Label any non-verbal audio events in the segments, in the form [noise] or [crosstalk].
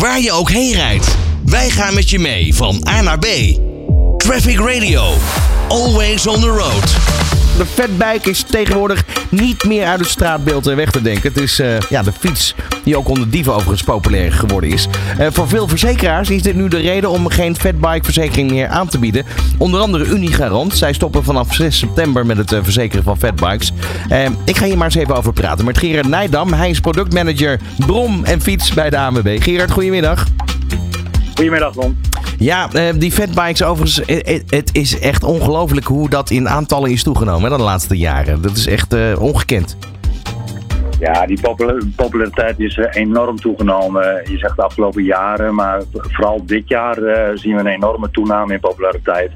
Waar je ook heen rijdt, wij gaan met je mee van A naar B. Traffic Radio, always on the road. De fatbike is tegenwoordig niet meer uit het straatbeeld eh, weg te denken. Het is eh, ja, de fiets die ook onder dieven overigens populair geworden is. Eh, voor veel verzekeraars is dit nu de reden om geen fatbike verzekering meer aan te bieden. Onder andere Unigarant. Zij stoppen vanaf 6 september met het verzekeren van fatbikes. ik ga hier maar eens even over praten met Gerard Nijdam. Hij is productmanager Brom en Fiets bij de ANWB. Gerard, goedemiddag. Goedemiddag, Ron. Ja, eh, die fatbikes overigens, eh, eh, het is echt ongelooflijk hoe dat in aantallen is toegenomen de laatste jaren. Dat is echt ongekend. Ja, die populariteit is enorm toegenomen. Je zegt de afgelopen jaren, maar vooral dit jaar zien we een enorme toename in populariteit.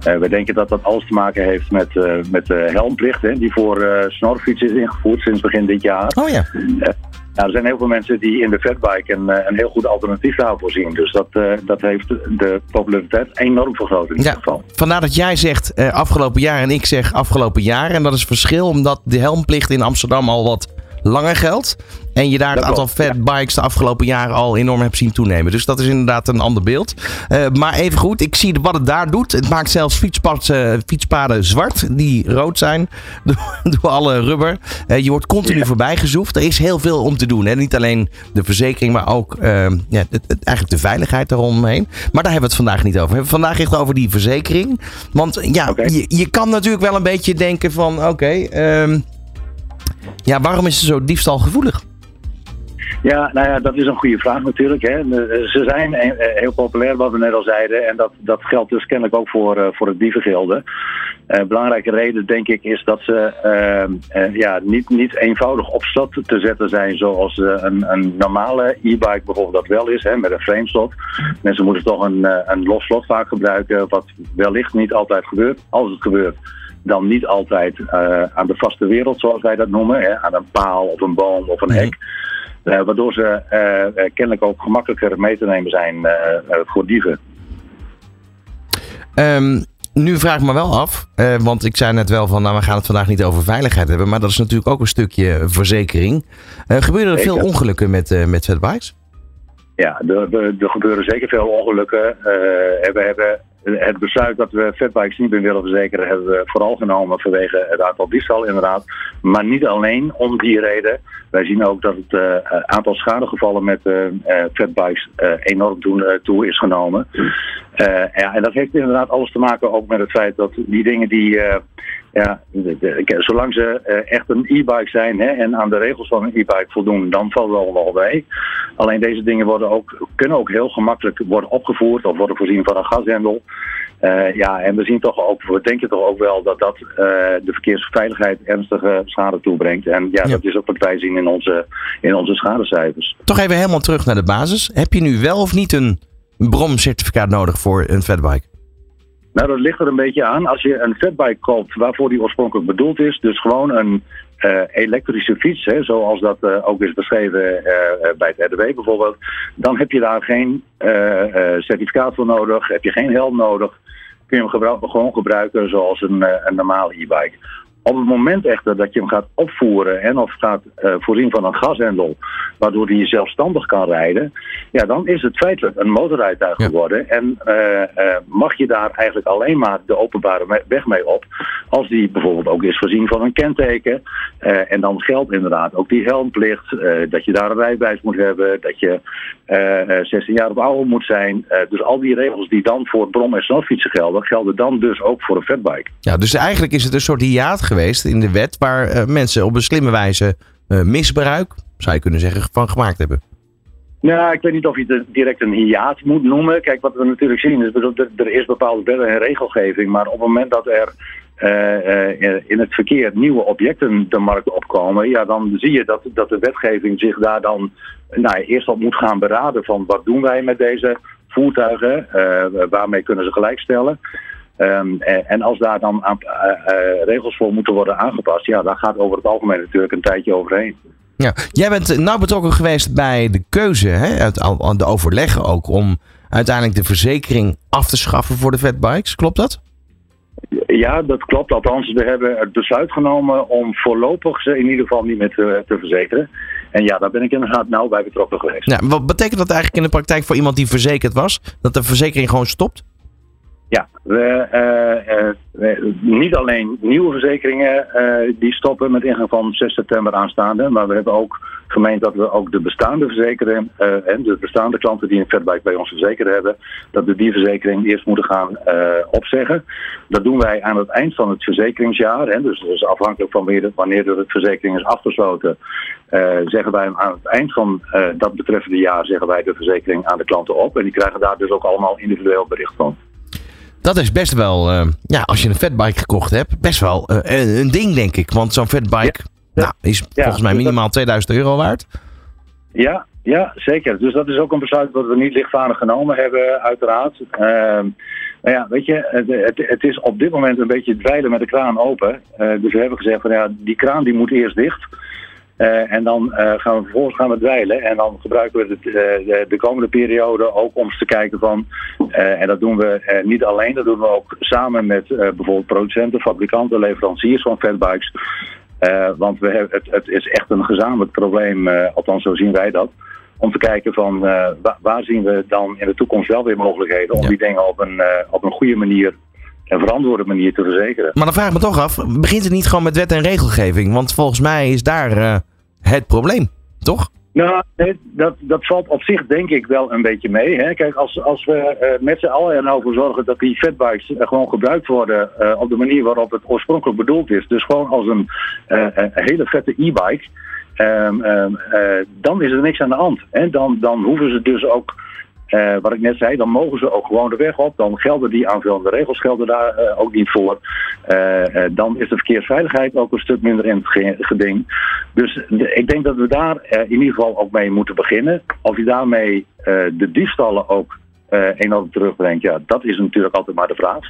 we denken dat dat alles te maken heeft met, met de helmplicht, hè, die voor snorfiets is ingevoerd sinds begin dit jaar. Oh ja. Nou, er zijn heel veel mensen die in de fatbike een, eh, een heel goed alternatief daarvoor zien. Dus dat, uh, dat heeft de populariteit enorm vergroot in ieder geval. Vandaar dat jij zegt uh, afgelopen jaar en ik zeg afgelopen jaar. En dat is verschil omdat de helmplicht in Amsterdam al wat langer geldt. En je daar het aantal fatbikes de afgelopen jaren al enorm hebt zien toenemen. Dus dat is inderdaad een ander beeld. Uh, maar even goed, ik zie wat het daar doet. Het maakt zelfs fietspaden, uh, fietspaden zwart, die rood zijn [laughs] door, door alle rubber. Uh, je wordt continu ja. voorbij gezoefd. Er is heel veel om te doen. Hè? Niet alleen de verzekering, maar ook ja, het, het, eigenlijk de veiligheid eromheen. Maar daar hebben we het vandaag niet over. We hebben vandaag echt over die verzekering. Want ja, okay. je, je kan natuurlijk wel een beetje denken van oké... Okay, ehm, ja, waarom is ze zo diefstalgevoelig? Ja, nou ja, dat is een goede vraag natuurlijk. Hè. Ze zijn heel populair, wat we net al zeiden. En dat, dat geldt dus kennelijk ook voor, voor het dievengilde. Uh, belangrijke reden, denk ik, is dat ze ja, niet, niet eenvoudig op slot te zetten zijn zoals een, een normale e-bike bijvoorbeeld dat wel is, hè, met een frameslot. Mensen moeten toch een, een los slot vaak gebruiken, wat wellicht niet altijd gebeurt. Als het gebeurt, dan niet altijd uh, aan de vaste wereld, zoals wij dat noemen. Hè, aan een paal of een boom of een hek. Uh, waardoor ze uh, kennelijk ook gemakkelijker mee te nemen zijn voor dieven. Um, nu vraag ik me wel af, want ik zei net wel van, nou we gaan het vandaag niet over veiligheid hebben, maar dat is natuurlijk ook een stukje verzekering. gebeuren er veel ongelukken met, met fatbikes? Ja, er, er, er, gebeuren zeker veel ongelukken. we hebben het besluit dat we fatbikes niet meer willen verzekeren, hebben we vooral genomen vanwege het aantal diefstal inderdaad. Maar niet alleen om die reden. Wij zien ook dat het uh, aantal schadegevallen met uh, fatbikes enorm toe, toe, is genomen. Ja, en dat heeft inderdaad alles te maken ook met het feit dat die dingen die ja, zolang ze uh, echt een e-bike zijn hè, en aan de regels van een e-bike voldoen, dan valt het allemaal bij. Alleen deze dingen worden ook, kunnen ook heel gemakkelijk worden opgevoerd of worden voorzien van een gashendel. Uh, ja, en we zien toch ook, we denken toch ook wel dat dat uh, de verkeersveiligheid ernstige schade toebrengt. En ja, ja, dat is ook wat wij zien in onze, in onze schadecijfers. Toch even helemaal terug naar de basis. Heb je nu wel of niet een BROM-certificaat nodig voor een fatbike? Nou, dat ligt er een beetje aan. Als je een fatbike koopt waarvoor die oorspronkelijk bedoeld is, dus gewoon een uh, elektrische fiets, hè, zoals dat uh, ook is beschreven uh, bij het RDW bijvoorbeeld, dan heb je daar geen certificaat voor nodig, heb je geen helm nodig, kun je hem gewoon gebruiken zoals een, een normale e-bike. Op het moment echter dat je hem gaat opvoeren en of gaat uh, voorzien van een gashendel, waardoor hij zelfstandig kan rijden, ja, dan is het feitelijk een motorrijtuig geworden. En uh, uh, mag je daar eigenlijk alleen maar de openbare weg mee op, als die bijvoorbeeld ook is voorzien van een kenteken. en dan geldt inderdaad ook die helmplicht, dat je daar een rijbewijs moet hebben, dat je 16 jaar of ouder moet zijn. dus al die regels die dan voor brom- en snelfietsen gelden, gelden dan dus ook voor een fatbike. Ja, dus eigenlijk is het een soort hiaat geweest in de wet waar uh, mensen op een slimme wijze uh, misbruik, zou je kunnen zeggen, van gemaakt hebben. Nou, ik weet niet of je het direct een hiaat moet noemen. Kijk, wat we natuurlijk zien is er is bepaalde wetten en regelgeving, maar op het moment dat er uh, in het verkeer nieuwe objecten de markt opkomen, ja, dan zie je dat, dat de wetgeving zich daar dan nou, eerst op moet gaan beraden van wat doen wij met deze voertuigen, waarmee kunnen ze gelijkstellen. Um, en als daar dan aan, uh, uh, regels voor moeten worden aangepast, ja, daar gaat over het algemeen natuurlijk een tijdje overheen. Ja, jij bent nou betrokken geweest bij de keuze, hè, de overleggen ook, om uiteindelijk de verzekering af te schaffen voor de fatbikes. Klopt dat? Ja, dat klopt. Althans, we hebben het besluit genomen om voorlopig ze in ieder geval niet meer te, te verzekeren. En ja, daar ben ik inderdaad nauw bij betrokken geweest. Ja, wat betekent dat eigenlijk in de praktijk voor iemand die verzekerd was? Dat de verzekering gewoon stopt? Ja, we, uh, niet alleen nieuwe verzekeringen uh, die stoppen met ingang van 6 september aanstaande, maar we hebben ook gemeend dat we ook de bestaande verzekeringen en de bestaande klanten die een Fatbike bij ons verzekerd hebben, dat we die verzekering eerst moeten gaan opzeggen. Dat doen wij aan het eind van het verzekeringsjaar, hè, dus, dus afhankelijk van wanneer, wanneer de verzekering is afgesloten, zeggen wij aan het eind van dat betreffende jaar zeggen wij de verzekering aan de klanten op en die krijgen daar dus ook allemaal individueel bericht van. Dat is best wel, uh, ja, als je een fatbike gekocht hebt, best wel uh, een ding, denk ik. Want zo'n fatbike ja. nou, is ja. volgens mij minimaal 2000 euro waard. Ja, ja, zeker. Dus dat is ook een besluit dat we niet lichtvaardig genomen hebben, uiteraard. Nou ja, weet je, het, het, het, is op dit moment een beetje dweilen met de kraan open. dus we hebben gezegd van ja, die kraan die moet eerst dicht. Uh, en dan uh, gaan we vervolgens gaan we dweilen. En dan gebruiken we het, uh, de, de, komende periode ook om eens te kijken van. en dat doen we niet alleen, dat doen we ook samen met bijvoorbeeld producenten, fabrikanten, leveranciers van fatbikes. want we hebben, het, het, is echt een gezamenlijk probleem, althans zo zien wij dat. Om te kijken van waar, waar, zien we dan in de toekomst wel weer mogelijkheden om ja. die dingen op een, op een goede manier en verantwoorde manier te verzekeren. Maar dan vraag ik me toch af, begint het niet gewoon met wet en regelgeving? Want volgens mij is daar uh, het probleem, toch? Nou, dat, dat valt op zich denk ik wel een beetje mee. Hè. Kijk, als, als we uh, met z'n allen er nou voor zorgen dat die fatbikes uh, gewoon gebruikt worden uh, op de manier waarop het oorspronkelijk bedoeld is. Dus gewoon als een, een hele vette e-bike. Um, um, dan is er niks aan de hand. Hè. Dan, dan hoeven ze dus ook uh, wat ik net zei, dan mogen ze ook gewoon de weg op. Dan gelden die aanvullende regels gelden daar uh, ook niet voor. Uh, dan is de verkeersveiligheid ook een stuk minder in het geding. Dus ik denk dat we daar in ieder geval ook mee moeten beginnen. Of je daarmee de diefstallen ook enorm terugbrengt, ja, dat is natuurlijk altijd maar de vraag.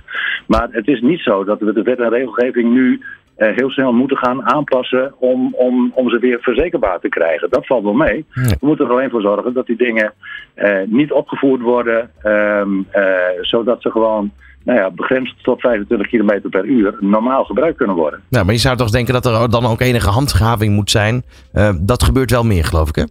Maar het is niet zo dat we de wet en regelgeving nu uh, heel snel moeten gaan aanpassen om, om, om ze weer verzekerbaar te krijgen. Dat valt wel mee. Ja. We moeten er alleen voor zorgen dat die dingen uh, niet opgevoerd worden, um, uh, zodat ze gewoon nou ja, begrensd tot 25 km per uur normaal gebruikt kunnen worden. Nou, maar je zou toch denken dat er dan ook enige handhaving moet zijn. dat gebeurt wel meer, geloof ik, hè?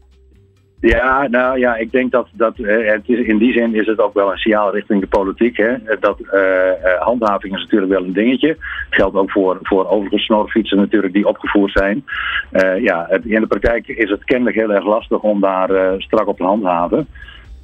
Ja, nou ja, ik denk dat, dat het is, in die zin is het ook wel een signaal richting de politiek. Hè? Dat uh, handhaving is natuurlijk wel een dingetje. Geldt ook voor, voor overigens snorfietsen natuurlijk die opgevoerd zijn. Ja, het, in de praktijk is het kennelijk heel erg lastig om daar strak op te handhaven.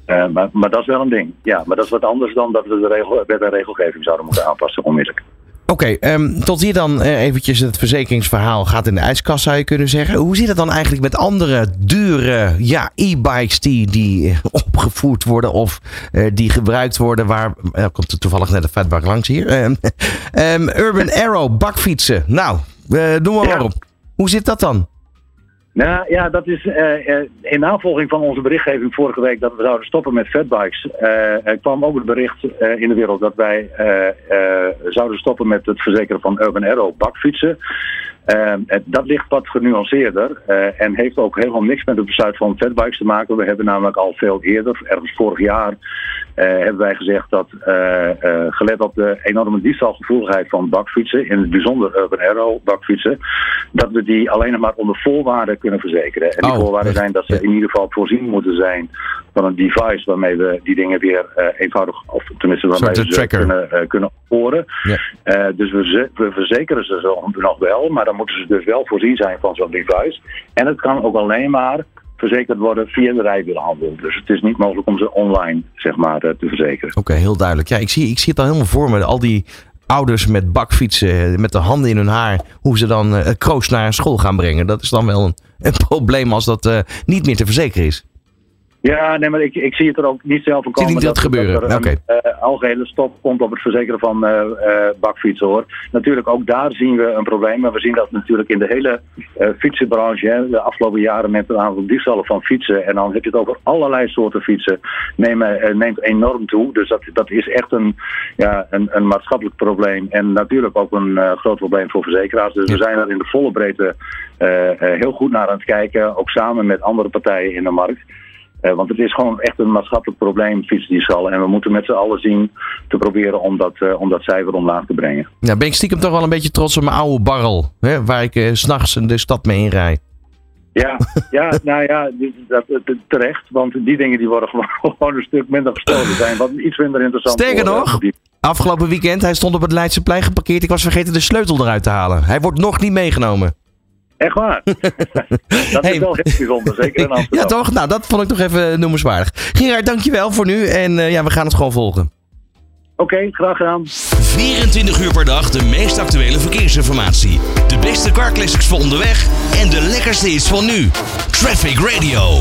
maar, maar dat is wel een ding. Ja, maar dat is wat anders dan dat we de regel, wet en regelgeving zouden moeten aanpassen onmiddellijk. Oké, okay, um, tot hier dan uh, eventjes het verzekeringsverhaal gaat in de ijskast zou je kunnen zeggen. Hoe zit het dan eigenlijk met andere dure ja, e-bikes die, die [laughs] opgevoerd worden of uh, die gebruikt worden waar, uh, komt er toevallig net een fatbak langs hier. Um, um, [laughs] Urban Arrow bakfietsen, nou, doen we maar op. Hoe zit dat dan? Nou ja, dat is uh, in navolging van onze berichtgeving vorige week dat we zouden stoppen met fatbikes. Uh, er kwam ook het bericht in de wereld dat wij zouden stoppen met het verzekeren van Urban Arrow bakfietsen. dat ligt wat genuanceerder en heeft ook helemaal niks met het besluit van fatbikes te maken. We hebben namelijk al veel eerder, ergens vorig jaar, hebben wij gezegd dat gelet op de enorme diefstalgevoeligheid van bakfietsen, in het bijzonder Urban Arrow bakfietsen, dat we die alleen nog maar onder voorwaarden kunnen verzekeren. En die oh, voorwaarden zijn dat ze in ieder geval voorzien moeten zijn van een device waarmee we die dingen weer uh, eenvoudig, of tenminste waarmee we ze kunnen, uh, kunnen horen. Uh, dus we, we, verzekeren ze zo nog wel, maar dan moeten ze dus wel voorzien zijn van zo'n device. En het kan ook alleen maar verzekerd worden via de rijwielhandel. Dus het is niet mogelijk om ze online zeg maar, te verzekeren. Oké, heel duidelijk. Ja, ik zie, ik zie het al helemaal voor me. Al die ouders met bakfietsen, met de handen in hun haar, hoe ze dan uh, kroost naar school gaan brengen. Dat is dan wel een, een probleem als dat niet meer te verzekeren is. Ja, nee, maar ik, ik zie het er ook niet zelf van komen. Zie niet dat, dat gebeuren? Dat er okay. een uh, algehele stop komt op het verzekeren van uh, uh, bakfietsen hoor. Natuurlijk, ook daar zien we een probleem. Maar we zien dat natuurlijk in de hele fietsenbranche. Hè, de afgelopen jaren met een aantal diefstallen van fietsen. En dan heb je het over allerlei soorten fietsen. Nemen, neemt enorm toe. Dus dat, dat is echt een, ja, een, een maatschappelijk probleem. En natuurlijk ook een groot probleem voor verzekeraars. Dus ja. we zijn er in de volle breedte heel goed naar aan het kijken. Ook samen met andere partijen in de markt. Uh, want het is gewoon echt een maatschappelijk probleem, fietsdiefstal. En we moeten met z'n allen zien te proberen om dat, uh, om dat cijfer omlaag te brengen. Ja, ben ik stiekem toch wel een beetje trots op mijn oude barrel. Hè, waar ik uh, s'nachts de stad mee inrijd. Ja, ja, [laughs] nou ja, dat, terecht. Want die dingen die worden [laughs] gewoon een stuk minder gestolen zijn. Wat iets minder interessant Sterker nog, afgelopen weekend, hij stond op het Leidseplein geparkeerd. Ik was vergeten de sleutel eruit te halen. Hij wordt nog niet meegenomen. Echt waar? [laughs] dat is wel heel bijzonder, zeker in [laughs] Amsterdam. Ja toch? Nou, dat vond ik toch even noemenswaardig. Gerard, dankjewel voor nu. En uh, ja, we gaan het gewoon volgen. Oké, graag gedaan. 24 uur per dag de meest actuele verkeersinformatie. De beste car classics voor onderweg en de lekkerste is van nu. Traffic Radio.